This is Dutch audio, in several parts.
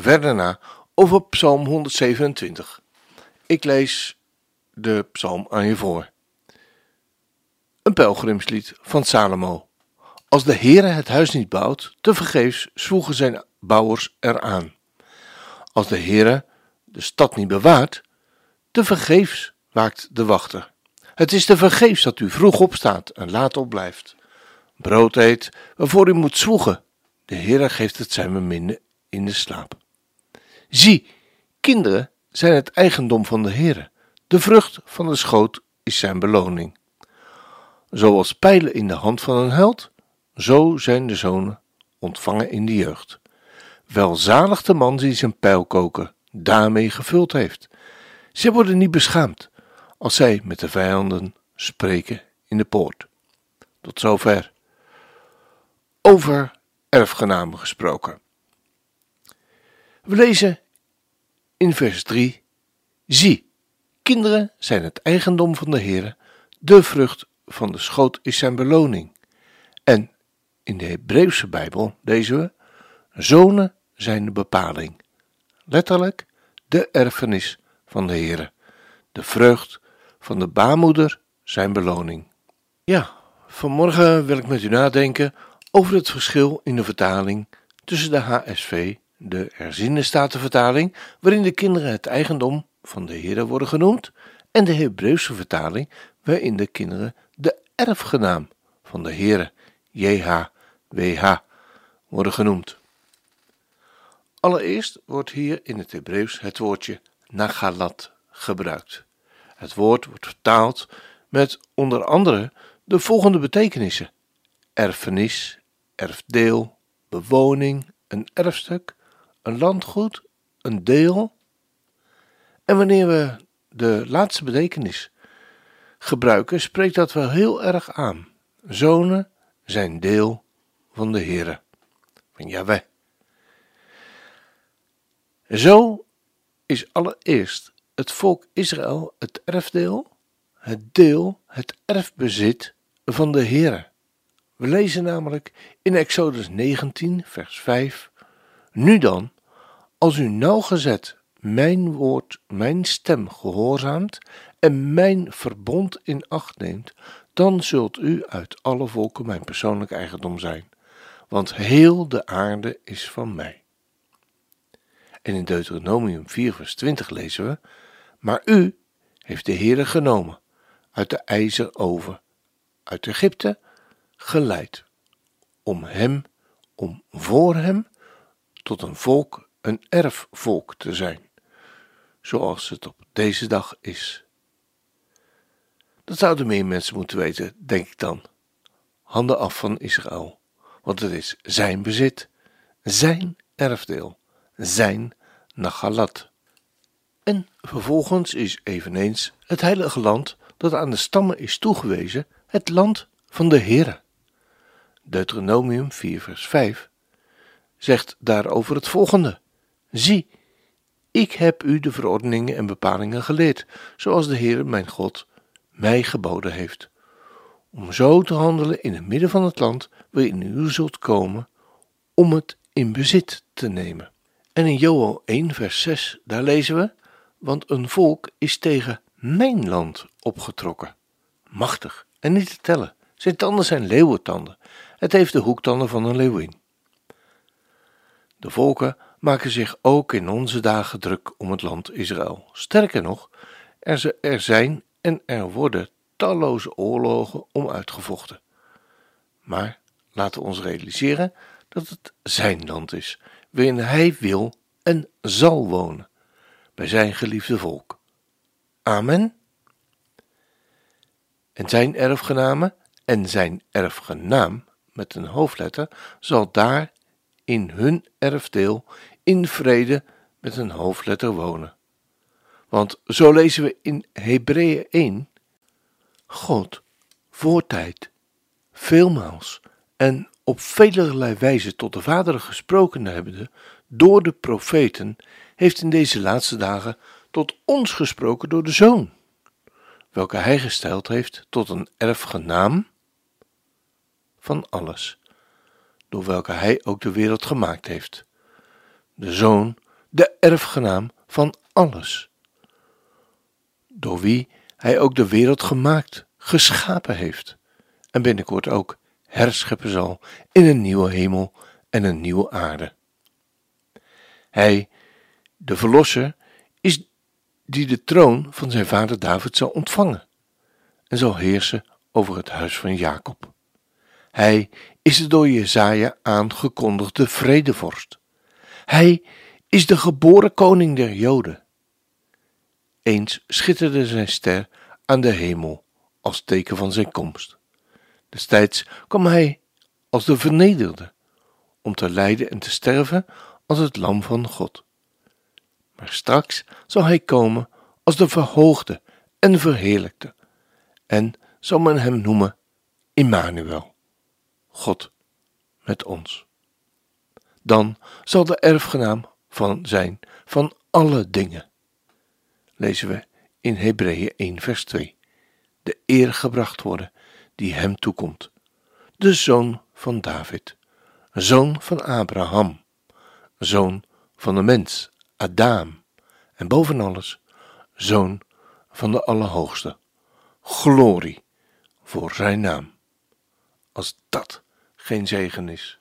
verder na over Psalm 127. Ik lees de psalm aan je voor. Een pelgrimslied van Salomo. Als de Heere het huis niet bouwt, te vergeefs zwoegen zijn bouwers eraan. Als de Heere de stad niet bewaart, te vergeefs waakt de wachter. Het is te vergeefs dat u vroeg opstaat en laat opblijft. Brood eet waarvoor u moet zwoegen. De Heere geeft het zijn beminde in de slaap. Zie, kinderen zijn het eigendom van de Heere. De vrucht van de schoot is zijn beloning. Zoals pijlen in de hand van een held, zo zijn de zonen ontvangen in de jeugd. Welzalig de man die zijn pijlkoker daarmee gevuld heeft. Zij worden niet beschaamd als zij met de vijanden spreken in de poort. Tot zover. Over erfgenamen gesproken. We lezen in vers 3: Zie, kinderen zijn het eigendom van de Heere, de vrucht van de schoot is zijn beloning. En in de Hebreeuwse Bijbel lezen we: Zonen zijn de bepaling. Letterlijk de erfenis van de Heere, de vrucht van de baarmoeder zijn beloning. Ja, vanmorgen wil ik met u nadenken over het verschil in de vertaling tussen de HSV, de herziene statenvertaling, waarin de kinderen het eigendom van de Heere worden genoemd, en de Hebreeuwse vertaling, waarin de kinderen de erfgenaam van de Heere, JHWH, worden genoemd. Allereerst wordt hier in het Hebreeuws het woordje nagalat gebruikt. Het woord wordt vertaald met onder andere de volgende betekenissen: erfenis, erfdeel, bewoning, een erfstuk, een landgoed, een deel. En wanneer we de laatste betekenis gebruiken, spreekt dat wel heel erg aan. Zonen zijn deel van de Heere, van. Zo is allereerst het volk Israël het erfdeel, het deel, het erfbezit van de Heere. We lezen namelijk in Exodus 19, vers 5: Nu dan, als u nauwgezet mijn woord, mijn stem gehoorzaamt en mijn verbond in acht neemt, dan zult u uit alle volken mijn persoonlijk eigendom zijn, want heel de aarde is van mij. En in Deuteronomium 4, vers 20 lezen we: Maar u heeft de Heere genomen uit de ijzeroven, uit Egypte geleid, om hem, om voor hem, tot een volk, een erfvolk te zijn, zoals het op deze dag is. Dat zouden meer mensen moeten weten, denk ik dan. Handen af van Israël, want het is zijn bezit, zijn erfdeel, zijn Nagalat. En vervolgens is eveneens het heilige land dat aan de stammen is toegewezen, het land van de Heere. Deuteronomium 4 vers 5 zegt daarover het volgende. Zie, ik heb u de verordeningen en bepalingen geleerd, zoals de Heere mijn God mij geboden heeft, om zo te handelen in het midden van het land waarin u zult komen, om het in bezit te nemen. En in Joel 1 vers 6, daar lezen we, want een volk is tegen mijn land opgetrokken, machtig en niet te tellen. Zijn tanden zijn leeuwentanden. Het heeft de hoektanden van een leeuwin. De volken maken zich ook in onze dagen druk om het land Israël. Sterker nog, er zijn en er worden talloze oorlogen om uitgevochten. Maar laten we ons realiseren dat het zijn land is, waarin hij wil en zal wonen, bij zijn geliefde volk. Amen. En zijn erfgenamen en zijn erfgenaam met een hoofdletter zal daar in hun erfdeel in vrede met een hoofdletter wonen. Want zo lezen we in Hebreeën 1: God, voortijd, veelmaals en op velerlei wijze tot de vaderen gesproken hebbende door de profeten, heeft in deze laatste dagen tot ons gesproken door de Zoon, welke hij gesteld heeft tot een erfgenaam van alles, door welke hij ook de wereld gemaakt heeft. De Zoon, de erfgenaam van alles, door wie hij ook de wereld gemaakt, geschapen heeft, en binnenkort ook herscheppen zal in een nieuwe hemel en een nieuwe aarde. Hij, de Verlosser, is die de troon van zijn vader David zal ontvangen en zal heersen over het huis van Jacob. Hij is de door Jezaja aangekondigde vredevorst. Hij is de geboren koning der Joden. Eens schitterde zijn ster aan de hemel als teken van zijn komst. Destijds kwam hij als de vernederde, om te lijden en te sterven als het lam van God. Maar straks zal hij komen als de verhoogde en verheerlijkte, en zal men hem noemen Immanuel, God met ons. Dan zal de erfgenaam van zijn van alle dingen, lezen we in Hebreeën 1 vers 2, de eer gebracht worden die hem toekomt, de zoon van David, zoon van Abraham, zoon van de mens, Adam, en boven alles, zoon van de Allerhoogste. Glorie voor zijn naam. Als dat geen zegen is.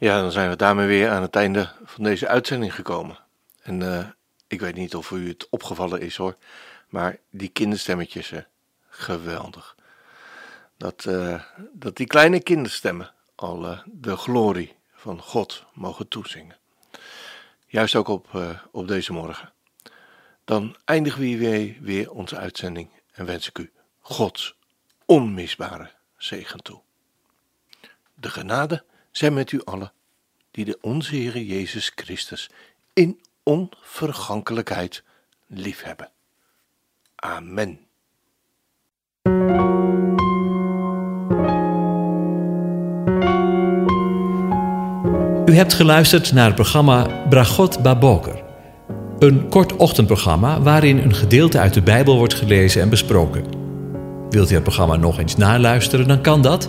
Ja, dan zijn we daarmee weer aan het einde van deze uitzending gekomen. En uh, ik weet niet of u het opgevallen is hoor, maar die kinderstemmetjes, geweldig. Dat, uh, dat die kleine kinderstemmen al uh, de glorie van God mogen toezingen. Juist ook op, op deze morgen. Dan eindigen we weer, weer onze uitzending en wens ik u Gods onmisbare zegen toe. De genade zij met u allen, die de onze Heer Jezus Christus in onvergankelijkheid liefhebben. Amen. U hebt geluisterd naar het programma Bragot Baboker. Een kort ochtendprogramma waarin een gedeelte uit de Bijbel wordt gelezen en besproken. Wilt u het programma nog eens naluisteren, dan kan dat